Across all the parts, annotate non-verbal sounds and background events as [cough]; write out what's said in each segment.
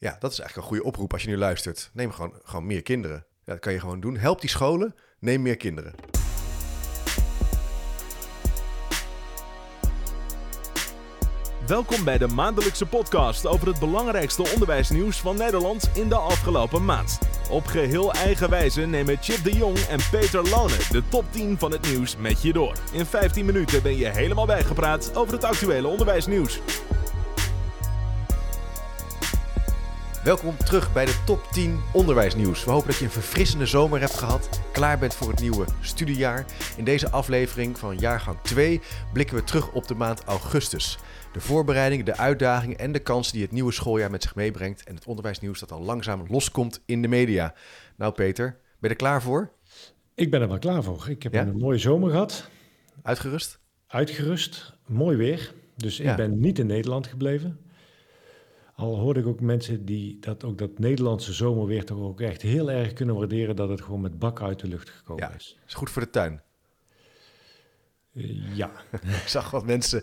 Ja, dat is eigenlijk een goede oproep als je nu luistert. Neem gewoon, gewoon meer kinderen. Ja, dat kan je gewoon doen. Help die scholen, neem meer kinderen. Welkom bij de maandelijkse podcast over het belangrijkste onderwijsnieuws van Nederland in de afgelopen maand. Op geheel eigen wijze nemen Chip de Jong en Peter Lone de top 10 van het nieuws met je door. In 15 minuten ben je helemaal bijgepraat over het actuele onderwijsnieuws. Welkom terug bij de top 10 onderwijsnieuws. We hopen dat je een verfrissende zomer hebt gehad, klaar bent voor het nieuwe studiejaar. In deze aflevering van jaargang 2 blikken we terug op de maand augustus. De voorbereidingen, de uitdagingen en de kansen die het nieuwe schooljaar met zich meebrengt en het onderwijsnieuws dat al langzaam loskomt in de media. Nou Peter, ben je er klaar voor? Ik ben er wel klaar voor. Ik heb een mooie zomer gehad. Uitgerust? Uitgerust, mooi weer. Dus ik ben niet in Nederland gebleven. Al hoorde ik ook mensen die dat ook dat Nederlandse zomerweer toch ook echt heel erg kunnen waarderen dat het gewoon met bak uit de lucht gekomen ja, is. Is goed voor de tuin. Uh, ja. [laughs] ik zag wat mensen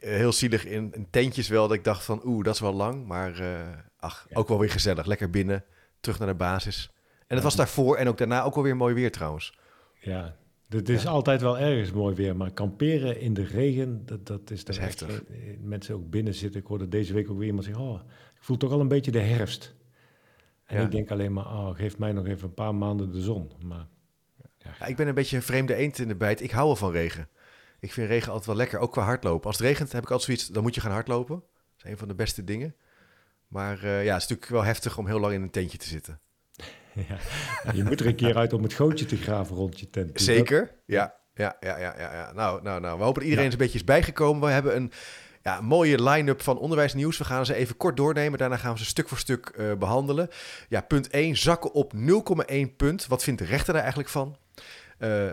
eh, heel zielig in, in, tentjes wel. Dat ik dacht van oeh, dat is wel lang. Maar uh, ach, ja. ook wel weer gezellig. Lekker binnen, terug naar de basis. En het was daarvoor en ook daarna ook wel weer mooi weer trouwens. Ja, het is ja. altijd wel ergens mooi weer, maar kamperen in de regen, dat, dat is, dat is heftig. Echt, mensen ook binnen zitten. Ik hoorde deze week ook weer iemand zeggen, oh, ik voel toch al een beetje de herfst. En ja. ik denk alleen maar, oh, geef mij nog even een paar maanden de zon. Maar, ja. ik ben een beetje een vreemde eend in de bijt. Ik hou wel van regen. Ik vind regen altijd wel lekker, ook qua hardlopen. Als het regent heb ik altijd zoiets, dan moet je gaan hardlopen. Dat is een van de beste dingen. Maar uh, ja, het is natuurlijk wel heftig om heel lang in een tentje te zitten. [laughs] Ja, je moet er een keer uit om het gootje te graven rond je tent. Zeker, ja. Ja, ja, ja, ja, ja. Nou, nou, nou, we hopen dat iedereen ja. een beetje is bijgekomen. We hebben een ja, mooie line-up van onderwijsnieuws. We gaan ze even kort doornemen. Daarna gaan we ze stuk voor stuk uh, behandelen. Ja, punt 1, zakken op 0,1 punt. Wat vindt de rechter daar eigenlijk van? Uh,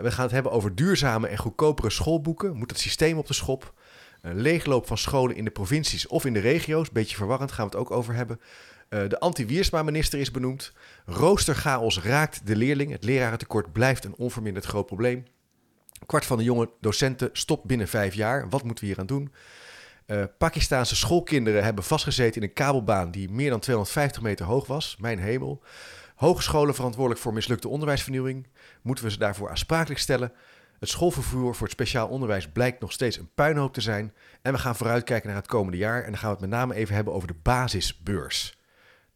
we gaan het hebben over duurzame en goedkopere schoolboeken. Moet het systeem op de schop? Een leegloop van scholen in de provincies of in de regio's. Beetje verwarrend, gaan we het ook over hebben. Uh, de anti-Wiersma-minister is benoemd. Roosterchaos raakt de leerling. Het lerarentekort blijft een onverminderd groot probleem. Kwart van de jonge docenten stopt binnen vijf jaar. Wat moeten we hier aan doen? Uh, Pakistaanse schoolkinderen hebben vastgezeten in een kabelbaan die meer dan 250 meter hoog was. Mijn hemel. Hogescholen verantwoordelijk voor mislukte onderwijsvernieuwing. Moeten we ze daarvoor aansprakelijk stellen? Het schoolvervoer voor het speciaal onderwijs blijkt nog steeds een puinhoop te zijn. En we gaan vooruitkijken naar het komende jaar. En dan gaan we het met name even hebben over de basisbeurs.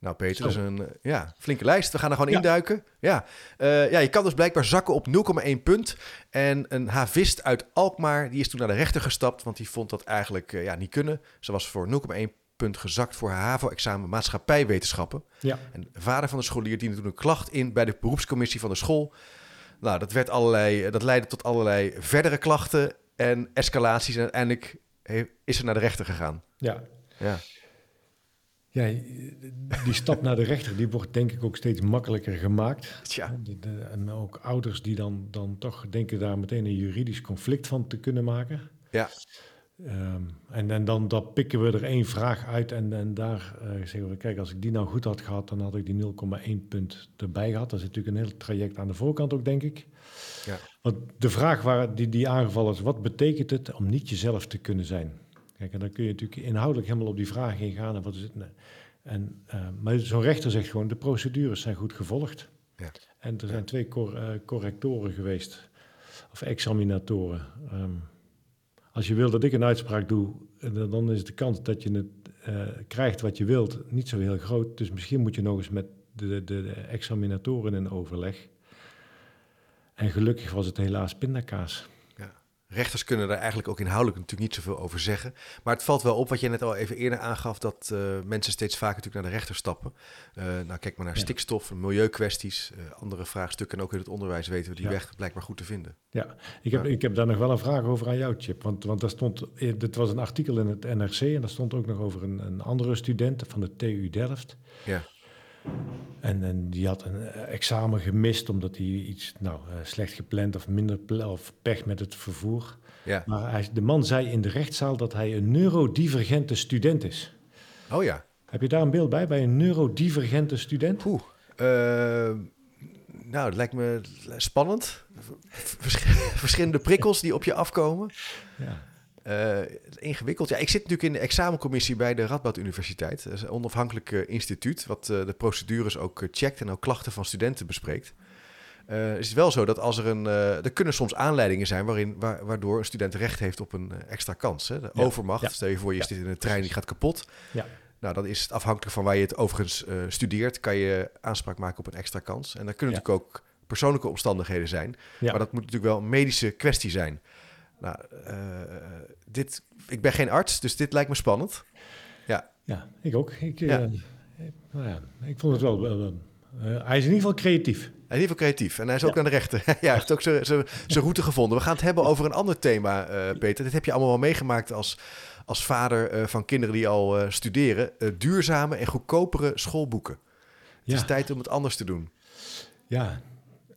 Nou, Peter, dat is een ja, flinke lijst. We gaan er gewoon ja. induiken. Ja. Uh, ja, je kan dus blijkbaar zakken op 0,1 punt. En een havist uit Alkmaar, die is toen naar de rechter gestapt, want die vond dat eigenlijk uh, ja, niet kunnen. Ze was voor 0,1 punt gezakt voor haar HAVO-examen maatschappijwetenschappen. Ja. En de vader van de scholier diende toen een klacht in bij de beroepscommissie van de school. Nou, dat, werd allerlei, dat leidde tot allerlei verdere klachten en escalaties. En uiteindelijk is ze naar de rechter gegaan. Ja. Ja. Ja, die stap naar de rechter, die wordt denk ik ook steeds makkelijker gemaakt. Tja. En ook ouders die dan, dan toch denken daar meteen een juridisch conflict van te kunnen maken. Ja. Um, en, en dan, dan pikken we er één vraag uit en, en daar uh, zeggen we, kijk, als ik die nou goed had gehad, dan had ik die 0,1 punt erbij gehad. Dat is natuurlijk een heel traject aan de voorkant ook, denk ik. Ja. Want de vraag waar die, die aangevallen is, wat betekent het om niet jezelf te kunnen zijn? Kijk, en dan kun je natuurlijk inhoudelijk helemaal op die vraag ingaan. En wat is het? Nee. En, uh, maar zo'n rechter zegt gewoon, de procedures zijn goed gevolgd. Ja. En er zijn twee cor uh, correctoren geweest, of examinatoren. Um, als je wil dat ik een uitspraak doe, dan is de kans dat je het uh, krijgt wat je wilt niet zo heel groot. Dus misschien moet je nog eens met de, de, de examinatoren in overleg. En gelukkig was het helaas pindakaas. Rechters kunnen daar eigenlijk ook inhoudelijk natuurlijk niet zoveel over zeggen. Maar het valt wel op wat je net al even eerder aangaf, dat uh, mensen steeds vaker natuurlijk naar de rechter stappen. Uh, nou, kijk maar naar ja. stikstof, milieukwesties, uh, andere vraagstukken. En ook in het onderwijs weten we die ja. weg blijkbaar goed te vinden. Ja, ik heb, ik heb daar nog wel een vraag over aan jou, Chip. Want, want daar stond, dit was een artikel in het NRC en daar stond ook nog over een, een andere student van de TU Delft. Ja. En, en, die had een examen gemist omdat hij iets nou, uh, slecht gepland of minder of pech met het vervoer. Ja. Maar hij, de man zei in de rechtszaal dat hij een neurodivergente student is. Oh ja. Heb je daar een beeld bij, bij een neurodivergente student? Oeh, uh, nou, het lijkt me spannend. Vers [laughs] verschillende prikkels die op je afkomen. Ja. Uh, ingewikkeld. Ja, ik zit natuurlijk in de examencommissie bij de Radboud Universiteit. Dat is een onafhankelijk uh, instituut wat uh, de procedures ook checkt en ook klachten van studenten bespreekt. het is wel zo dat als er een. er kunnen soms aanleidingen zijn waarin, waardoor een student recht heeft op een extra kans. Hè? De ja. overmacht. Ja. Stel je voor, je zit in een trein die gaat kapot. Ja. Nou, dan is het afhankelijk van waar je het overigens studeert, kan je aanspraak maken op een extra kans. En dan kunnen natuurlijk ook persoonlijke omstandigheden zijn. Maar dat moet natuurlijk wel een medische kwestie zijn. Nou, uh, dit, ik ben geen arts, dus dit lijkt me spannend. Ja, ja ik ook. Ik, ja. Uh, nou ja, ik vond het wel... Uh, hij is in ieder geval creatief. Hij is in ieder geval creatief. En hij is ook naar de rechter. [laughs] ja, hij heeft ook zijn route gevonden. We gaan het hebben over een ander thema, Peter. Dit heb je allemaal wel meegemaakt als, als vader van kinderen die al studeren. duurzame en goedkopere schoolboeken. Het is tijd om het anders te doen. Ja,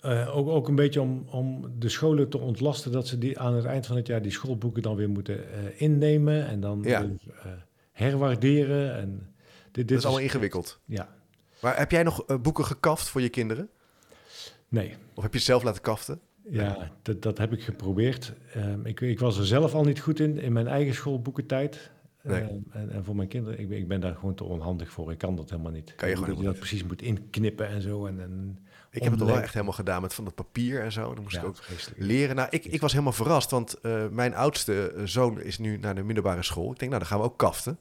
uh, ook, ook een beetje om, om de scholen te ontlasten dat ze die aan het eind van het jaar die schoolboeken dan weer moeten uh, innemen en dan ja. uh, herwaarderen. En dit, dit dat is allemaal ingewikkeld. Ja. Maar heb jij nog boeken gekaft voor je kinderen? Nee. Of heb je zelf laten kaften? Ja, dat, dat heb ik geprobeerd. Um, ik, ik was er zelf al niet goed in, in mijn eigen schoolboekentijd. Nee. Um, en, en, voor mijn kinderen, ik ben, ik ben daar gewoon te onhandig voor. Ik kan dat helemaal niet. Kan je gewoon dat je dat precies moet inknippen en zo. En, en ik heb het wel echt helemaal gedaan met van dat papier en zo. Dan moest ik ook leren. Nou, ik, ik was helemaal verrast, want uh, mijn oudste eh, zoon is nu naar de middelbare school. Ik denk, nou, dan gaan we ook kaften.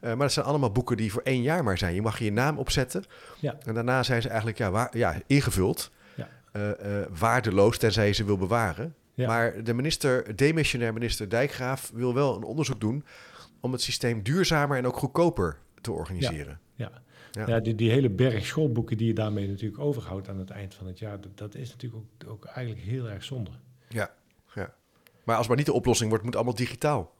Uh, maar dat zijn allemaal boeken die voor één jaar maar zijn. Je mag je naam opzetten. Ja. En daarna zijn ze eigenlijk ja, waar, ja, ingevuld. Ja. Uh, waardeloos, tenzij je ze wil bewaren. Ja. Maar de minister, demissionair minister Dijkgraaf wil wel een onderzoek doen... om het systeem duurzamer en ook goedkoper te organiseren. Ja, ja. Ja, die, die hele berg schoolboeken die je daarmee natuurlijk overhoudt aan het eind van het jaar, dat, dat is natuurlijk ook, ook eigenlijk heel erg zonde. Ja, ja. Maar als maar niet de oplossing wordt, moet allemaal digitaal.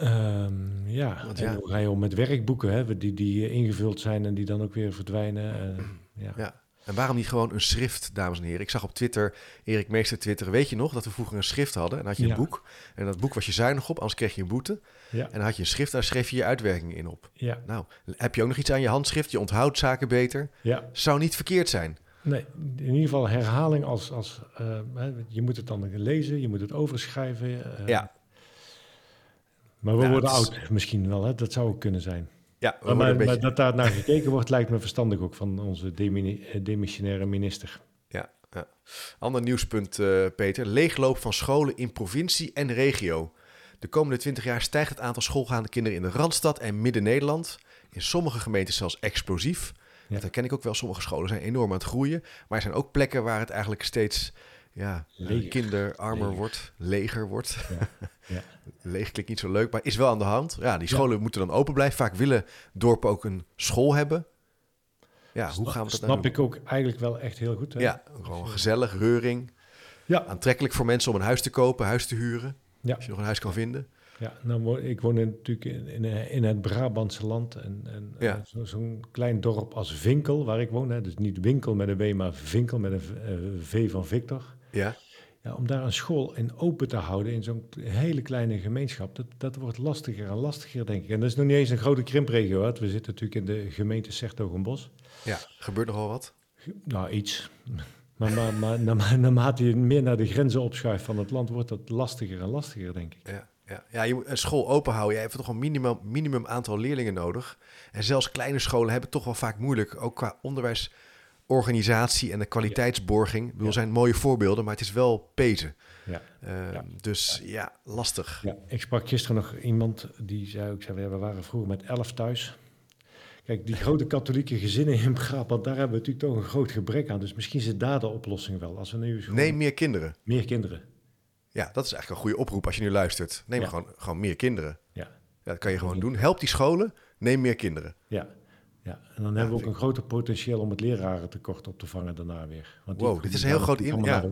Um, ja, Want, ja. ga je om met werkboeken hè, die, die ingevuld zijn en die dan ook weer verdwijnen. Uh, ja. ja. En waarom niet gewoon een schrift, dames en heren? Ik zag op Twitter, Erik Meester Twitter, weet je nog dat we vroeger een schrift hadden? En dan had je een boek. En dat boek was je zuinig op, anders kreeg je een boete. Ja. En dan had je een schrift, daar schreef je je uitwerkingen in op. Ja. Nou, heb je ook nog iets aan je handschrift? Je onthoudt zaken beter. Ja. Zou niet verkeerd zijn. Nee, in ieder geval herhaling als... als uh, je moet het dan lezen, je moet het overschrijven. Uh, ja. Maar we worden oud misschien wel, hè? dat zou ook kunnen zijn. Ja, maar, maar, beetje... maar, dat daar naar gekeken wordt, lijkt me verstandig ook van onze eh, demissionaire minister. Ja, ja. ander nieuwspunt, uh, Peter. Leegloop van scholen in provincie en regio. De komende 20 jaar stijgt het aantal schoolgaande kinderen in de Randstad en Midden-Nederland. In sommige gemeenten zelfs explosief. Ja. Dat herken ik ook wel. Sommige scholen zijn enorm aan het groeien. Maar er zijn ook plekken waar het eigenlijk steeds ja, kinderarmer wordt, leger wordt. Ja. Ja. [laughs] Leeg klinkt niet zo leuk, maar is wel aan de hand. Ja, die scholen moeten dan open blijven. Vaak willen dorpen ook een school hebben. Ja, hoe gaan we dat nou Snap ik ook eigenlijk wel echt heel goed. Hè? Ja, gewoon gezellig, reuring. Ja. Aantrekkelijk voor mensen om een huis te kopen, huis te huren. Ja. Als je nog een huis kan vinden. Ja, nou, ik woon natuurlijk in, in, in het Brabantse land. En, en ja. zo'n klein dorp als Vinkel, waar ik woon. Hè, dus niet winkel met een W, maar Vinkel met een V van Victor. Ja. Ja, om daar een school in open te houden in zo'n hele kleine gemeenschap, dat, dat wordt lastiger en lastiger, denk ik. En dat is nog niet eens een grote krimpregio. Hè. We zitten natuurlijk in de gemeente Sertogenbos. Ja, gebeurt nogal wat? Nou, iets. [laughs] Maar, maar, maar naarmate je meer naar de grenzen opschuift van het land, wordt dat lastiger en lastiger, denk ik. Ja, ja. ja je moet een school open houden. Je hebt toch een minimum, minimum aantal leerlingen nodig. En zelfs kleine scholen hebben het toch wel vaak moeilijk, ook qua onderwijs organisatie en de kwaliteitsborging. Bedoel, zijn mooie voorbeelden, maar het is wel pezen. Ja. Uh, dus ja. lastig. Ja, ik sprak gisteren nog iemand die zei, ik zei, we waren vroeger met elf thuis. Kijk, die grote katholieke gezinnen in Brabant, daar hebben we natuurlijk toch een groot gebrek aan. Dus misschien zit daar de oplossing wel. Als we nu Neem meer kinderen. Meer kinderen. Ja, dat is eigenlijk een goede oproep als je nu luistert. Neem gewoon, gewoon meer kinderen. Ja. ja. Dat kan je gewoon doen. Help die scholen, neem meer kinderen. Ja, ja, en dan hebben we ook een groter potentieel om het lerarentekort op te vangen daarna weer. Want wow, dit is een heel groot... In, ja.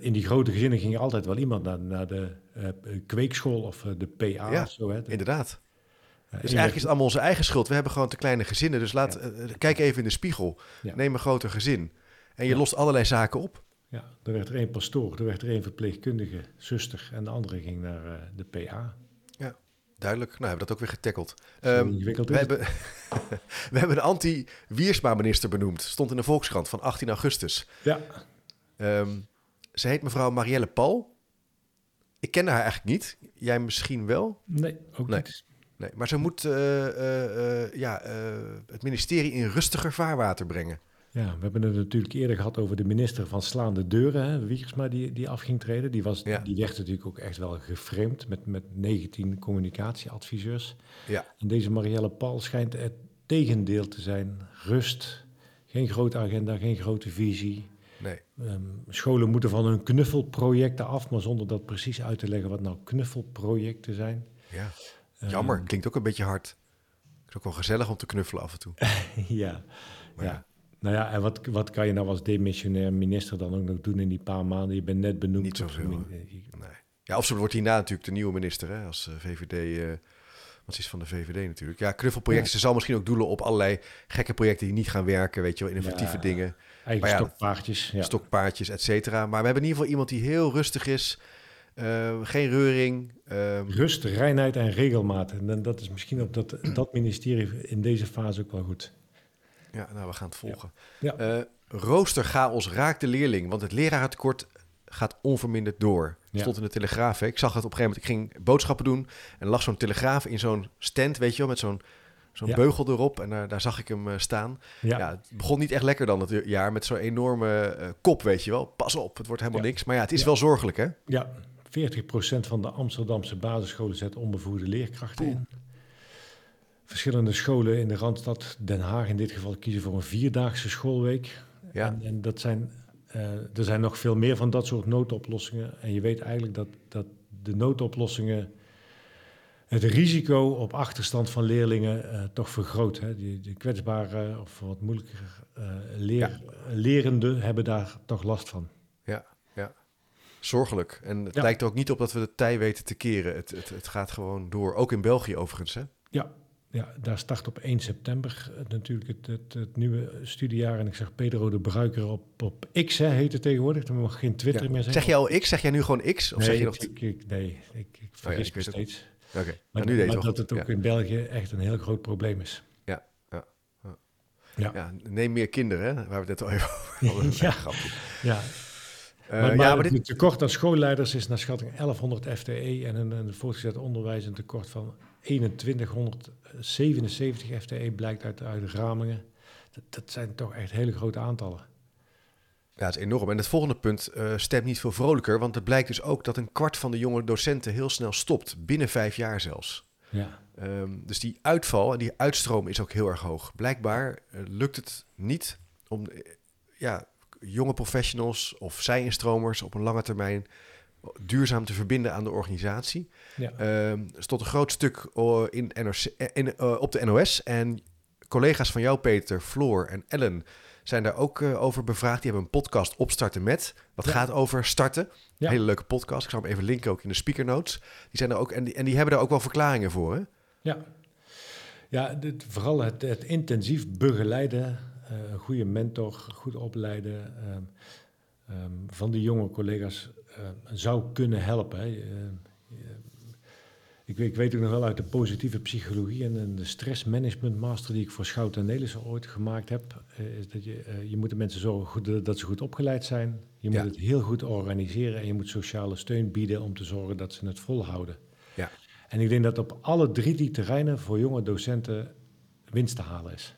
in die grote gezinnen ging altijd wel iemand naar, naar de uh, kweekschool of uh, de PA ja, of zo. Hè. inderdaad. Dus eigenlijk is het allemaal onze eigen schuld. We hebben gewoon te kleine gezinnen. Dus laat, ja. kijk even in de spiegel. Ja. Neem een groter gezin. En je lost allerlei zaken op. Ja, er werd er één pastoor, er werd er één verpleegkundige, zuster... en de andere ging naar de PA. Duidelijk. Nou, hebben we dat ook weer getackeld. Um, we, hebben, [laughs] we hebben de anti-Wiersma-minister benoemd. Stond in de Volkskrant van 18 augustus. Ja. Um, ze heet mevrouw Marielle Paul. ik ken haar eigenlijk niet. Jij misschien wel? Nee, ook Nee. niet. Nee, maar ze moet eh, eh, eh, ja, het ministerie in rustiger vaarwater brengen. Ja, we hebben het natuurlijk eerder gehad over de minister van Slaande Deuren, hè, Wiegersma, die, die af ging treden. Die, was, Ja. die werd natuurlijk ook echt wel geframed met, met 19 communicatieadviseurs. Ja, En deze Marielle Paul schijnt het tegendeel te zijn. Rust, geen grote agenda, geen grote visie. nee. Ehm, scholen moeten van hun knuffelprojecten af, maar zonder dat precies uit te leggen wat nou knuffelprojecten zijn. Ja. Jammer, Ehm, klinkt ook een beetje hard. Het is ook wel gezellig om te knuffelen af en toe. [laughs] ja, Maar ja. Nou ja, en wat, wat kan je nou als demissionair minister dan ook nog doen in die paar maanden? Je bent net benoemd. Niet zoveel, Nee. Ja, of ze wordt hierna natuurlijk de nieuwe minister hè, als eh, VVD. eh wat is van de VVD natuurlijk. Ja, knuffelprojecten. Ze zal misschien ook doelen op allerlei gekke projecten die niet gaan werken. Weet je wel, innovatieve Ja. dingen. Eigen Maar stokpaardjes. Ja. stokpaardjes, et cetera. Maar we hebben in ieder geval iemand die heel rustig is. Eh, geen reuring. eh, Rust, reinheid en regelmaat. En dat is misschien op dat, dat ministerie in deze fase ook wel goed. Ja, nou, we gaan het volgen. Ja. Eh, roosterchaos raakt de leerling, want het lerarentekort gaat onverminderd door. Ja. Stond in de Telegraaf. Hè. Ik zag het op een gegeven moment. Ik ging boodschappen doen en lag zo'n Telegraaf in zo'n stand, weet je wel, met zo'n zo'n Ja. beugel erop. En daar, daar zag ik hem eh, staan. Ja, Ja. het begon niet echt lekker dan het jaar met zo'n enorme eh, kop, weet je wel. Pas op, het wordt helemaal niks. Maar ja, het is wel zorgelijk, hè? ja. 40% van de Amsterdamse basisscholen zet onbevoegde leerkrachten Poeh. in. Verschillende scholen in de Randstad, Den Haag in dit geval, kiezen voor een vierdaagse schoolweek. Ja. En, en dat zijn, eh, er zijn nog veel meer van dat soort noodoplossingen. En je weet eigenlijk dat, dat de noodoplossingen het risico op achterstand van leerlingen eh, toch vergroot. Hè? Die, die kwetsbare of wat moeilijker eh leer, lerenden hebben daar toch last van. Ja, ja. Zorgelijk. En het Ja. lijkt er ook niet op dat we de tij weten te keren. Het, het, het gaat gewoon door. Ook in België overigens, hè? Ja, ja daar start op 1 september eh, natuurlijk het, het, het nieuwe studiejaar. En ik zag Pedro de Bruiker op, op X, hè, heet het tegenwoordig. Dan mag geen Twitter Ja. meer zeggen. Zeg jij al X? Zeg jij nu gewoon X? Of nee, zeg je ik, nog... ik, ik- nee, ik, ik vergis me weet het steeds. Oké, Maar, nou, nu deed maar dat het ook in België echt een heel groot probleem is. Ja, ja, ja. Ja. Ja, neem meer kinderen, hè? Waar we het net al even over [laughs] hadden. Ja. Grapje. Ja, Eh, maar, ja, maar maar dit... het tekort aan schoolleiders is naar schatting 1100 FTE en in het voortgezet onderwijs een tekort van 2177 FTE blijkt uit, uit ramingen. Dat, dat zijn toch echt hele grote aantallen. Ja, het is enorm. En het volgende punt eh, stemt niet veel vrolijker, want het blijkt dus ook dat een kwart van de jonge docenten heel snel stopt, binnen vijf jaar zelfs. Ja, Ehm, dus die uitval en die uitstroom is ook heel erg hoog. Blijkbaar eh, lukt het niet om eh, ja, jonge professionals of zij-instromers op een lange termijn duurzaam te verbinden aan de organisatie. ja. Er stond een groot stuk oh, in NRC, eh, in, eh, op de NOS. En collega's van jou, Peter, Floor en Ellen, zijn daar ook eh, over bevraagd. Die hebben een podcast opstarten met. Wat Ja. gaat over starten. Ja. Hele leuke podcast. Ik zal hem even linken ook in de speaker notes. Die zijn er ook, en, die, en die hebben daar ook wel verklaringen voor. Hè? Ja, ja dit, vooral het, het intensief begeleiden, eh, een goede mentor, goed opleiden ehm, ehm, van die jonge collega's eh, zou kunnen helpen. Hè. Eh, eh, ik, weet- ik weet ook nog wel uit de positieve psychologie en, en de stressmanagement master die ik voor Schout en Nelissen ooit gemaakt heb, eh, is dat je, eh, je moet de mensen zorgen goed, dat ze goed opgeleid zijn. Je moet het heel goed organiseren en je moet sociale steun bieden om te zorgen dat ze het volhouden. Ja. En ik denk dat op alle drie die terreinen voor jonge docenten winst te halen is.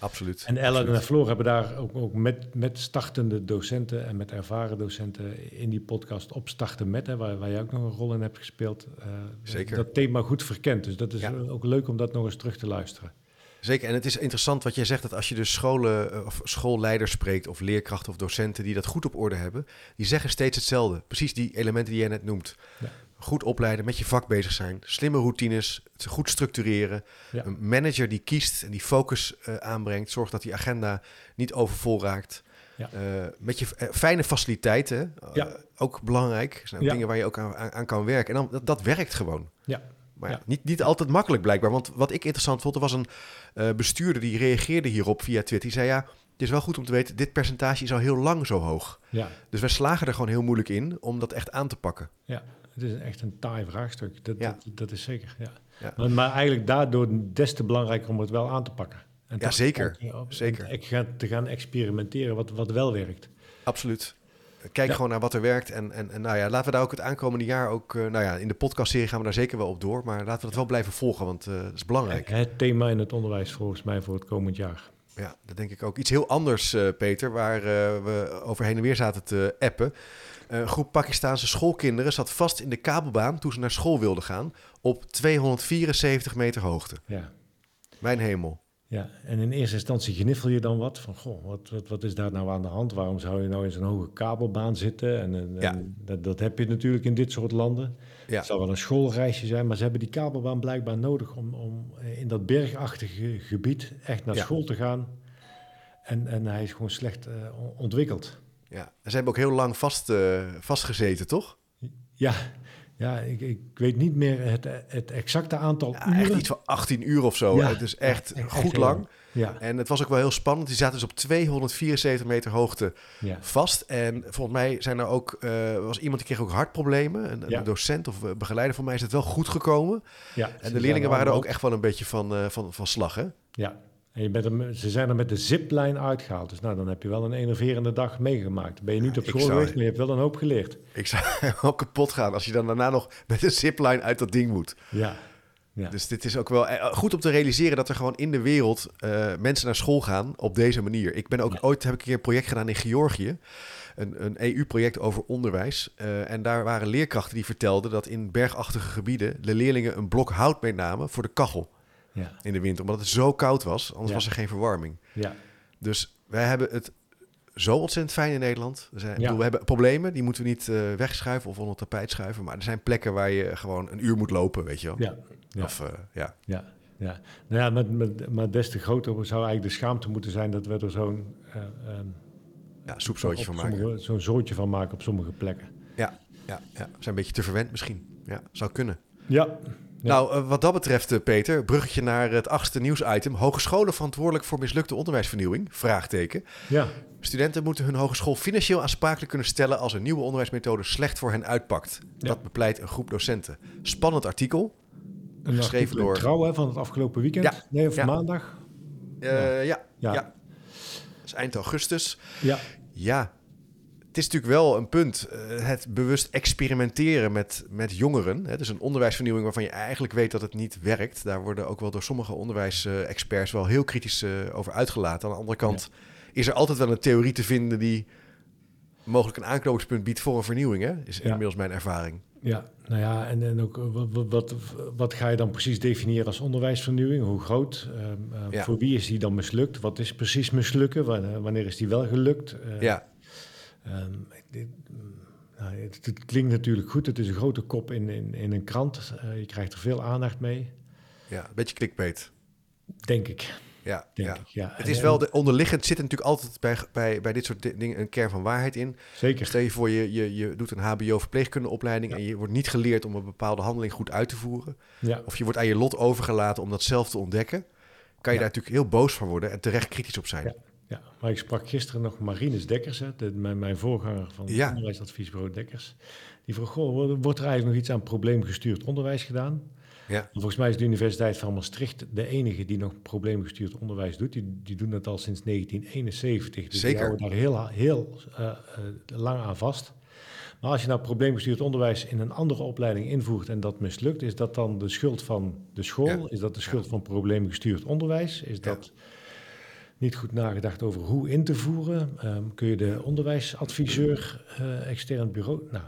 Absoluut. En Ellen Absoluut. en Floor hebben daar ook, ook met, met startende docenten en met ervaren docenten in die podcast op starten met, hè, waar, waar jij ook nog een rol in hebt gespeeld, eh, Zeker. dat thema goed verkend. Dus dat is Ja. ook leuk om dat nog eens terug te luisteren. Zeker, en het is interessant wat jij zegt, dat als je dus scholen, eh, of schoolleiders spreekt, of leerkrachten of docenten die dat goed op orde hebben, die zeggen steeds hetzelfde. Precies die elementen die jij net noemt. Ja. Goed opleiden, met je vak bezig zijn, slimme routines, het goed structureren. Ja. Een manager die kiest en die focus eh, aanbrengt, zorgt dat die agenda niet overvol raakt. Ja. Eh, met je eh, fijne faciliteiten, Ja. ook belangrijk. zijn dingen waar je ook aan, aan, kan werken. En dan, dat, dat werkt gewoon. Ja. Maar ja, niet, niet altijd makkelijk blijkbaar. Want wat ik interessant vond, er was een bestuurder die reageerde hierop via Twitter. Die zei ja, het is wel goed om te weten, dit percentage is al heel lang zo hoog. Ja, Dus wij slagen er gewoon heel moeilijk in om dat echt aan te pakken. ja. Het is echt een taai vraagstuk. Dat, Ja. dat, dat is zeker, ja. Ja. Maar, maar eigenlijk daardoor des te belangrijker om het wel aan te pakken. En Ja, zeker. en Zeker. echt gaan- te gaan experimenteren wat, wat wel werkt. Absoluut. Kijk Ja. gewoon naar wat er werkt. En, en, en nou ja, laten we daar ook het aankomende jaar ook... eh, nou ja, in de podcastserie gaan we daar zeker wel op door. Maar laten we dat wel blijven volgen, want eh dat is belangrijk. Het thema in het onderwijs volgens mij voor het komend jaar. Ja, dat denk ik ook. Iets heel anders, eh, Peter, waar eh, we over heen en weer zaten te appen. Eh, Een groep Pakistaanse schoolkinderen zat vast in de kabelbaan toen ze naar school wilden gaan op 274 meter hoogte. Ja. Mijn hemel. Ja, en in eerste instantie gniffel je dan wat van, goh, wat, wat, wat is daar nou aan de hand? Waarom zou je nou in zo'n hoge kabelbaan zitten? En, en- Ja. en dat, dat heb je natuurlijk in dit soort landen. Ja. Het zal wel een schoolreisje zijn, maar ze hebben die kabelbaan blijkbaar nodig om, om in dat bergachtige gebied echt naar Ja. school te gaan. En, en hij is gewoon slecht eh, on- ontwikkeld. Ja. En ze hebben ook heel lang vast, eh, vastgezeten, toch? Ja, ja ik, ik weet niet meer het, het exacte aantal Ja, echt uren. iets van 18 uur of zo. Ja. Het is echt goed lang. lang. Ja, En het was ook wel heel spannend. Die zaten dus op 274 meter hoogte ja. vast. En volgens mij zijn er ook, eh, was iemand die kreeg ook hartproblemen. Een, docent of eh, begeleider van mij is het wel goed gekomen. ja En de leerlingen waren er ook echt wel een beetje van, van, van slag, hè? Ja, en je bent er, ze zijn er met de ziplijn uitgehaald. Dus nou, dan heb je wel een enerverende dag meegemaakt. Ben je niet op school zou- geweest, maar je hebt wel een hoop geleerd. Ik zou [laughs] ook kapot gaan als je dan daarna nog met een zipline uit dat ding moet. Ja, ja. Dus dit is ook wel eh, goed om te realiseren dat er gewoon in de wereld eh, mensen naar school gaan op deze manier. Ik ben ook Ja. ooit heb ik een keer een project gedaan in Georgië. Een, een EU-project over onderwijs. Eh, en daar waren leerkrachten die vertelden dat in bergachtige gebieden de leerlingen een blok hout meenamen voor de kachel ja, in de winter. Omdat het zo koud was, anders Ja. was er geen verwarming. ja, Dus wij hebben het zo ontzettend fijn in Nederland. We, zijn, ik Ja. bedoel, we hebben problemen, die moeten we niet eh, wegschuiven of onder het tapijt schuiven. Maar er zijn plekken waar je gewoon een uur moet lopen, weet je wel. ja, ja, Of, eh, ja. ja, ja. Nou ja, met, met, maar des te groter zou eigenlijk de schaamte moeten zijn dat we er zo'n ehm, ja, soepzootje van maken. zo'n zootje van maken op sommige plekken. Ja, ja, ja, we zijn een beetje te verwend misschien. Ja, zou kunnen. Ja. Nou, eh, wat dat betreft, eh, Peter, bruggetje naar het achtste nieuwsitem. Hogescholen verantwoordelijk voor mislukte onderwijsvernieuwing? Vraagteken. ja, Studenten moeten hun hogeschool financieel aansprakelijk kunnen stellen als een nieuwe onderwijsmethode slecht voor hen uitpakt. Ja. Dat bepleit een groep docenten. Spannend artikel. een Geschreven door- Trouw hè, van het afgelopen weekend. Ja, Nee, of ja. maandag. Eh, ja. Ja. Ja. Dat is eind augustus. Ja, Ja, het is natuurlijk wel een punt. eh, het bewust experimenteren met, met jongeren. Hè, dus een onderwijsvernieuwing waarvan je eigenlijk weet dat het niet werkt. Daar worden ook wel door sommige onderwijsexperts wel heel kritisch eh, over uitgelaten. Aan de andere kant is er altijd wel een theorie te vinden die mogelijk een aanknopingspunt biedt voor een vernieuwing. Hè? Is Ja. inmiddels mijn ervaring. Ja, nou ja, en, en ook eh, wat, wat, wat, ga je dan precies definiëren als onderwijsvernieuwing? Hoe groot? Ehm, eh, Ja. Voor wie is die dan mislukt? Wat is precies mislukken? Wanneer, is die wel gelukt? Ja, ehm, dit, mm, nou, het, het klinkt natuurlijk goed. Het is een grote kop in, in, in een krant. Eh, je krijgt er veel aandacht mee, ja, een beetje clickbait. denk ik. Ja, Denk ja. ik ja. Het is wel, de, onderliggend zit er natuurlijk altijd bij, bij, bij dit soort di- dingen een kern van waarheid in. Zeker. Stel je voor, je, je, je doet een HBO-verpleegkundeopleiding Ja. en je wordt niet geleerd om een bepaalde handeling goed uit te voeren. Ja, Of je wordt aan je lot overgelaten om dat zelf te ontdekken. Kan je daar natuurlijk heel boos van worden en terecht kritisch op zijn. Ja. maar ik sprak gisteren nog Marines Dekkers, hè, de, mijn, mijn voorganger van het Ja. onderwijsadviesbureau Dekkers. Die vroeg, goh, wordt- er eigenlijk nog iets aan probleemgestuurd onderwijs gedaan? Ja. Volgens mij is de Universiteit van Maastricht de enige die nog probleemgestuurd onderwijs doet. Die, die doen dat al sinds 1971. Dus Zeker. die houden daar heel, heel eh, eh, lang aan vast. Maar als je nou probleemgestuurd onderwijs in een andere opleiding invoert en dat mislukt, is dat dan de schuld van de school? Ja. Is dat de schuld van probleemgestuurd onderwijs? Is Ja. Niet goed nagedacht over hoe in te voeren? Ehm, kun je de onderwijsadviseur, eh, extern bureau... Nou,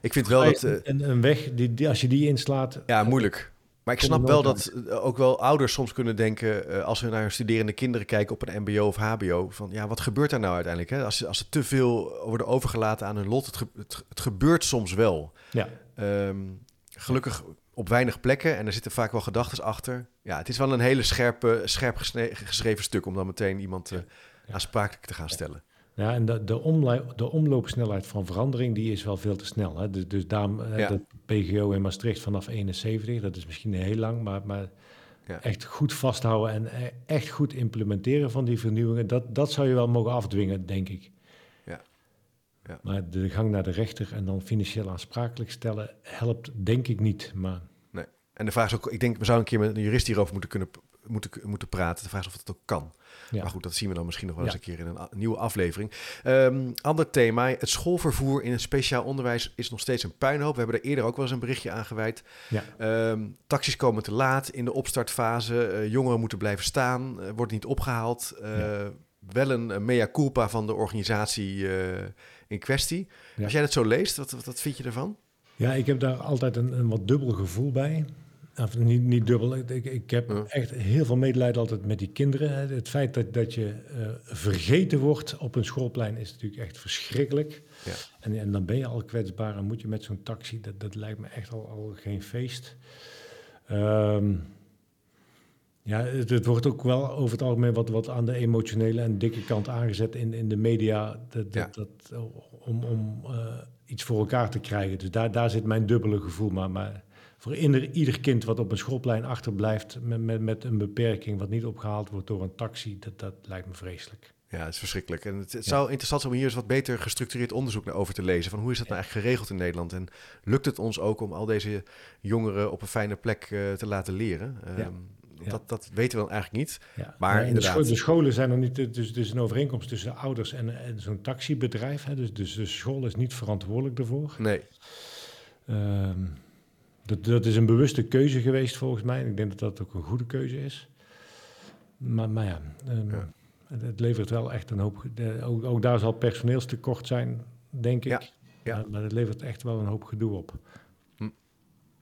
Ik vind wel dat... eh, een, een weg, die, die, als je die inslaat, ja, moeilijk. Maar ik snap wel dat eh, ook wel ouders soms kunnen denken... als ze naar hun studerende kinderen kijken op een mbo of hbo... van ja, wat gebeurt daar nou uiteindelijk? Hè? Als, ze, als ze te veel worden overgelaten aan hun lot. Het, ge- het, het gebeurt soms wel. ja, Ehm, gelukkig op weinig plekken en er zitten vaak wel gedachten achter. Ja, het is wel een hele scherpe, scherp geschreven stuk om dan meteen iemand eh, aansprakelijk te gaan stellen. Ja, en de, de, de omloopsnelheid van verandering die is wel veel te snel. Hè? Dus, dus daarom eh, Ja. dat PGO in Maastricht vanaf 71, dat is misschien heel lang, maar, maar Ja. echt goed vasthouden en eh, echt goed implementeren van die vernieuwingen, dat, dat zou je wel mogen afdwingen, denk ik. Ja. Maar de gang naar de rechter en dan financieel aansprakelijk stellen helpt denk ik niet. Maar En de vraag is ook, ik denk, we zouden een keer met een jurist hierover moeten kunnen moeten, moeten praten. De vraag is of dat ook kan. Ja. Maar goed, dat zien we dan misschien nog wel eens Ja. een keer in een nieuwe aflevering. Ehm, ander thema, het schoolvervoer in het speciaal onderwijs is nog steeds een puinhoop. We hebben er eerder ook wel eens een berichtje aan gewijd. Ja. Ehm, taxis komen te laat in de opstartfase. Eh, jongeren moeten blijven staan, eh, wordt niet opgehaald. Eh. Wel een, mea culpa van de organisatie in kwestie. Ja. Als jij dat zo leest, wat, wat, wat vind je ervan? Ja, ik heb daar altijd een, een wat dubbel gevoel bij. Of niet, niet dubbel. Ik, ik- heb Ja. echt heel veel medelijden altijd met die kinderen. Het feit dat, dat je eh, vergeten wordt op een schoolplein is natuurlijk echt verschrikkelijk. Ja. En, en dan ben je al kwetsbaar en moet je met zo'n taxi. Dat, dat lijkt me echt al, al geen feest. Ehm, ja, het, het wordt ook wel over het algemeen wat, wat aan de emotionele en dikke kant aangezet in, in de media. Dat, Ja. dat, dat, om om eh, iets voor elkaar te krijgen. Dus daar, daar zit mijn dubbele gevoel. Maar, maar voor ieder, ieder kind wat op een schoolplein achterblijft met, met, met een beperking, wat niet opgehaald wordt door een taxi, dat, dat lijkt me vreselijk. Ja, het is verschrikkelijk. En het, het Ja. zou interessant zijn om hier eens wat beter gestructureerd onderzoek naar over te lezen. Van hoe is dat nou eigenlijk geregeld in Nederland? En lukt het ons ook om al deze jongeren op een fijne plek eh, te laten leren? Ehm, Ja. Dat, dat weten we dan eigenlijk niet. Ja. Maar de, inderdaad. scho- de scholen zijn er niet, dus het is een overeenkomst tussen ouders en, en zo'n taxibedrijf. Hè, dus, dus de school is niet verantwoordelijk daarvoor. Nee. Ehm, dat, dat is een bewuste keuze geweest volgens mij. En ik denk dat dat ook een goede keuze is. Maar, maar ja, ehm, Ja. Het, het levert wel echt een hoop... de- ook, ook daar zal personeelstekort zijn, denk ik. Ja, ja. Maar, maar het levert echt wel een hoop gedoe op.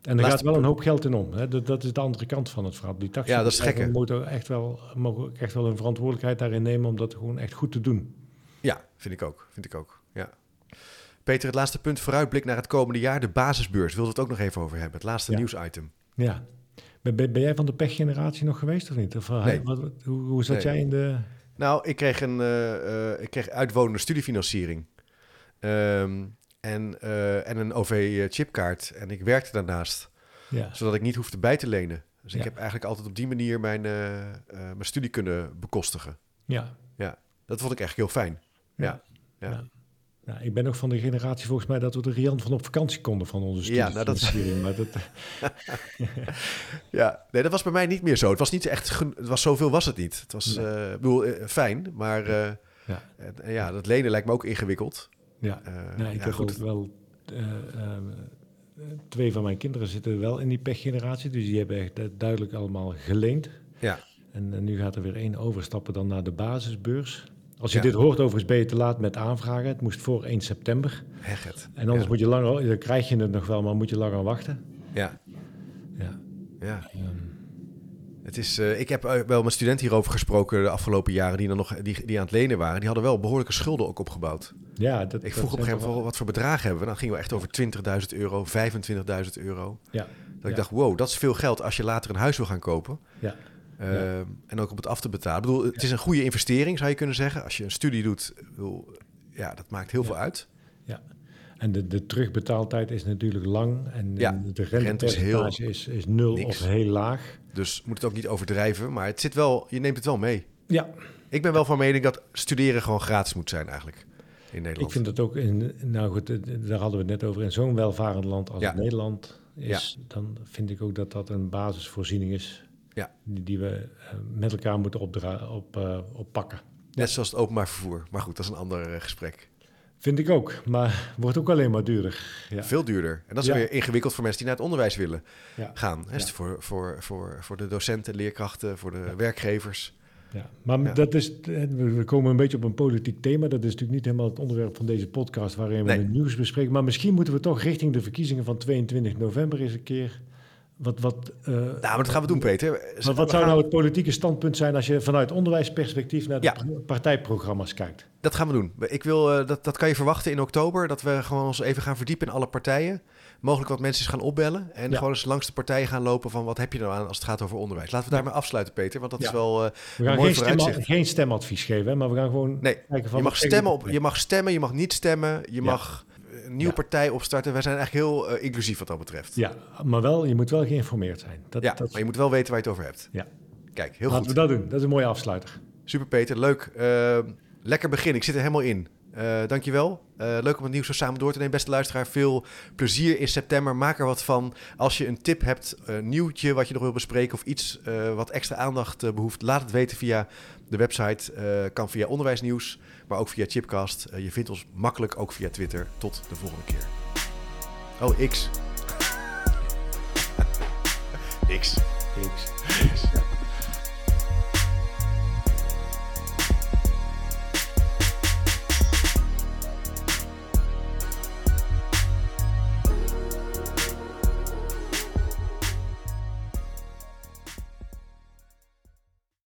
En er gaat wel een hoop geld in om. Hè. Dat, dat is de andere kant van het verhaal. Die taxi Ja, dat is het gekke. moeten echt wel, mogen echt wel een verantwoordelijkheid daarin nemen... om dat gewoon echt goed te doen. Ja, vind ik ook. Vind ik ook. Ja. Peter, het laatste punt vooruitblik naar het komende jaar. De basisbeurs. Wilde het ook nog even over hebben. Het laatste Ja. nieuwsitem. Ja. Ben, jij van de pechgeneratie nog geweest of niet? Of, eh, Nee. wat, wat- hoe, hoe zat Nee. jij in de... Nou, ik kreeg een eh, ik kreeg uitwonende studiefinanciering. Ehm, en, eh, en een OV-chipkaart. En ik werkte daarnaast. Ja, Zodat ik niet hoefde bij te lenen. Dus ik Ja. heb eigenlijk altijd op die manier mijn, eh, eh, mijn studie kunnen bekostigen. ja. Dat vond ik echt heel fijn. Ja. Ja. Ja. Ja, ik ben ook van de generatie volgens mij dat we er Rian van op vakantie konden van onze Ja, nou, dat- studiefinanciering. Maar dat, [laughs] Ja, nee, dat was bij mij niet meer zo. Het was niet echt, het was zoveel was het niet. Het was, Nee. ik bedoel, fijn, maar Ja. en- ja, dat lenen lijkt me ook ingewikkeld. Ja. Eh, ik ja, heb goed. ook wel... eh, eh, twee van mijn kinderen zitten wel in die pechgeneratie. Dus die hebben echt du- duidelijk allemaal geleend. Ja. En, en nu gaat er weer één overstappen dan naar de basisbeurs. Als je Ja. dit hoort, overigens ben je te laat met aanvragen. Het moest voor 1 september. Hegget. En anders Ja. moet je langer... Dan krijg je het nog wel, maar moet je langer wachten. Ja, Ja. ja. Ehm, Het is, eh, ik heb eh, wel met studenten hierover gesproken de afgelopen jaren die, dan nog, die, die aan het lenen waren. Die hadden wel behoorlijke schulden ook opgebouwd. ja, dat, Ik dat vroeg op een gegeven moment, wat voor bedragen hebben we? Dan gingen we echt over 20.000 euro, 25.000 euro. Ja, Dat ik Ja. dacht, wow, dat is veel geld als je later een huis wil gaan kopen. ja. Ehm, En ook om het af te betalen. Ik bedoel, het is een goede investering, zou je kunnen zeggen. Als je een studie doet, bedoel, ja, dat maakt heel Ja. veel uit. En de, de terugbetaaltijd is natuurlijk lang. En Ja, de rente is heel is, is, nul niks. of heel laag. Dus moet het ook niet overdrijven. Maar het zit wel, je neemt het wel mee. Ja, Ik ben wel van mening dat studeren gewoon gratis moet zijn eigenlijk in Nederland. ik vind het ook in, nou goed, eh, daar hadden we het net over, in zo'n welvarend land als Ja. Nederland is, dan vind ik ook dat dat een basisvoorziening is. Ja. Die, die we eh, met elkaar moeten opdra- op, eh, oppakken. Net zoals het openbaar vervoer. Maar goed, dat is een ander gesprek. Vind ik ook, maar wordt ook alleen maar duurder. Ja. Veel duurder. En dat is Ja. weer ingewikkeld voor mensen die naar het onderwijs willen Ja. gaan. Hè? Voor, voor, voor, voor de docenten, leerkrachten, voor de werkgevers. Ja, maar dat is, eh, we we komen een beetje op een politiek thema. Dat is natuurlijk niet helemaal het onderwerp van deze podcast waarin we Nee. het nieuws bespreken. Maar misschien moeten we toch richting de verkiezingen van 22 november eens een keer wat... wat eh, Nou, maar dat gaan we doen, Peter. Maar wat zou nou het politieke standpunt zijn als je vanuit onderwijsperspectief naar de Ja. partijprogramma's kijkt? Dat gaan we doen. Ik wil, eh, dat, dat kan je verwachten in oktober. Dat we gewoon ons even gaan verdiepen in alle partijen. Mogelijk wat mensen eens gaan opbellen. En Ja. gewoon eens langs de partijen gaan lopen van wat heb je nou aan als het gaat over onderwijs. Laten we daarmee afsluiten, Peter. Want dat Ja. is wel eh, We een gaan mooi geen, stemadvies geven, hè, maar we gaan gewoon Nee, kijken van... je wat mag, stemmen op, je mag stemmen, je mag niet stemmen. Je Ja. mag een nieuwe Ja. partij opstarten. Wij zijn eigenlijk heel eh, inclusief wat dat betreft. Ja, maar wel, je moet wel geïnformeerd zijn. Dat, Ja, dat, maar je moet wel weten waar je het over hebt. Ja. Kijk, heel laten goed. we dat doen. Dat is een mooie afsluiter. Super Peter, leuk. Eh, lekker begin. Ik zit er helemaal in. Uh, dankjewel. Uh, leuk om het nieuws zo samen door te nemen. Beste luisteraar, veel plezier in september. Maak er wat van. Als je een tip hebt, een nieuwtje wat je nog wil bespreken... of iets uh, wat extra aandacht behoeft, laat het weten via de website. kan via onderwijsnieuws, maar ook via Chipcast. je vindt ons makkelijk ook via Twitter. Tot de volgende keer. Oh, X. [laughs] X. X.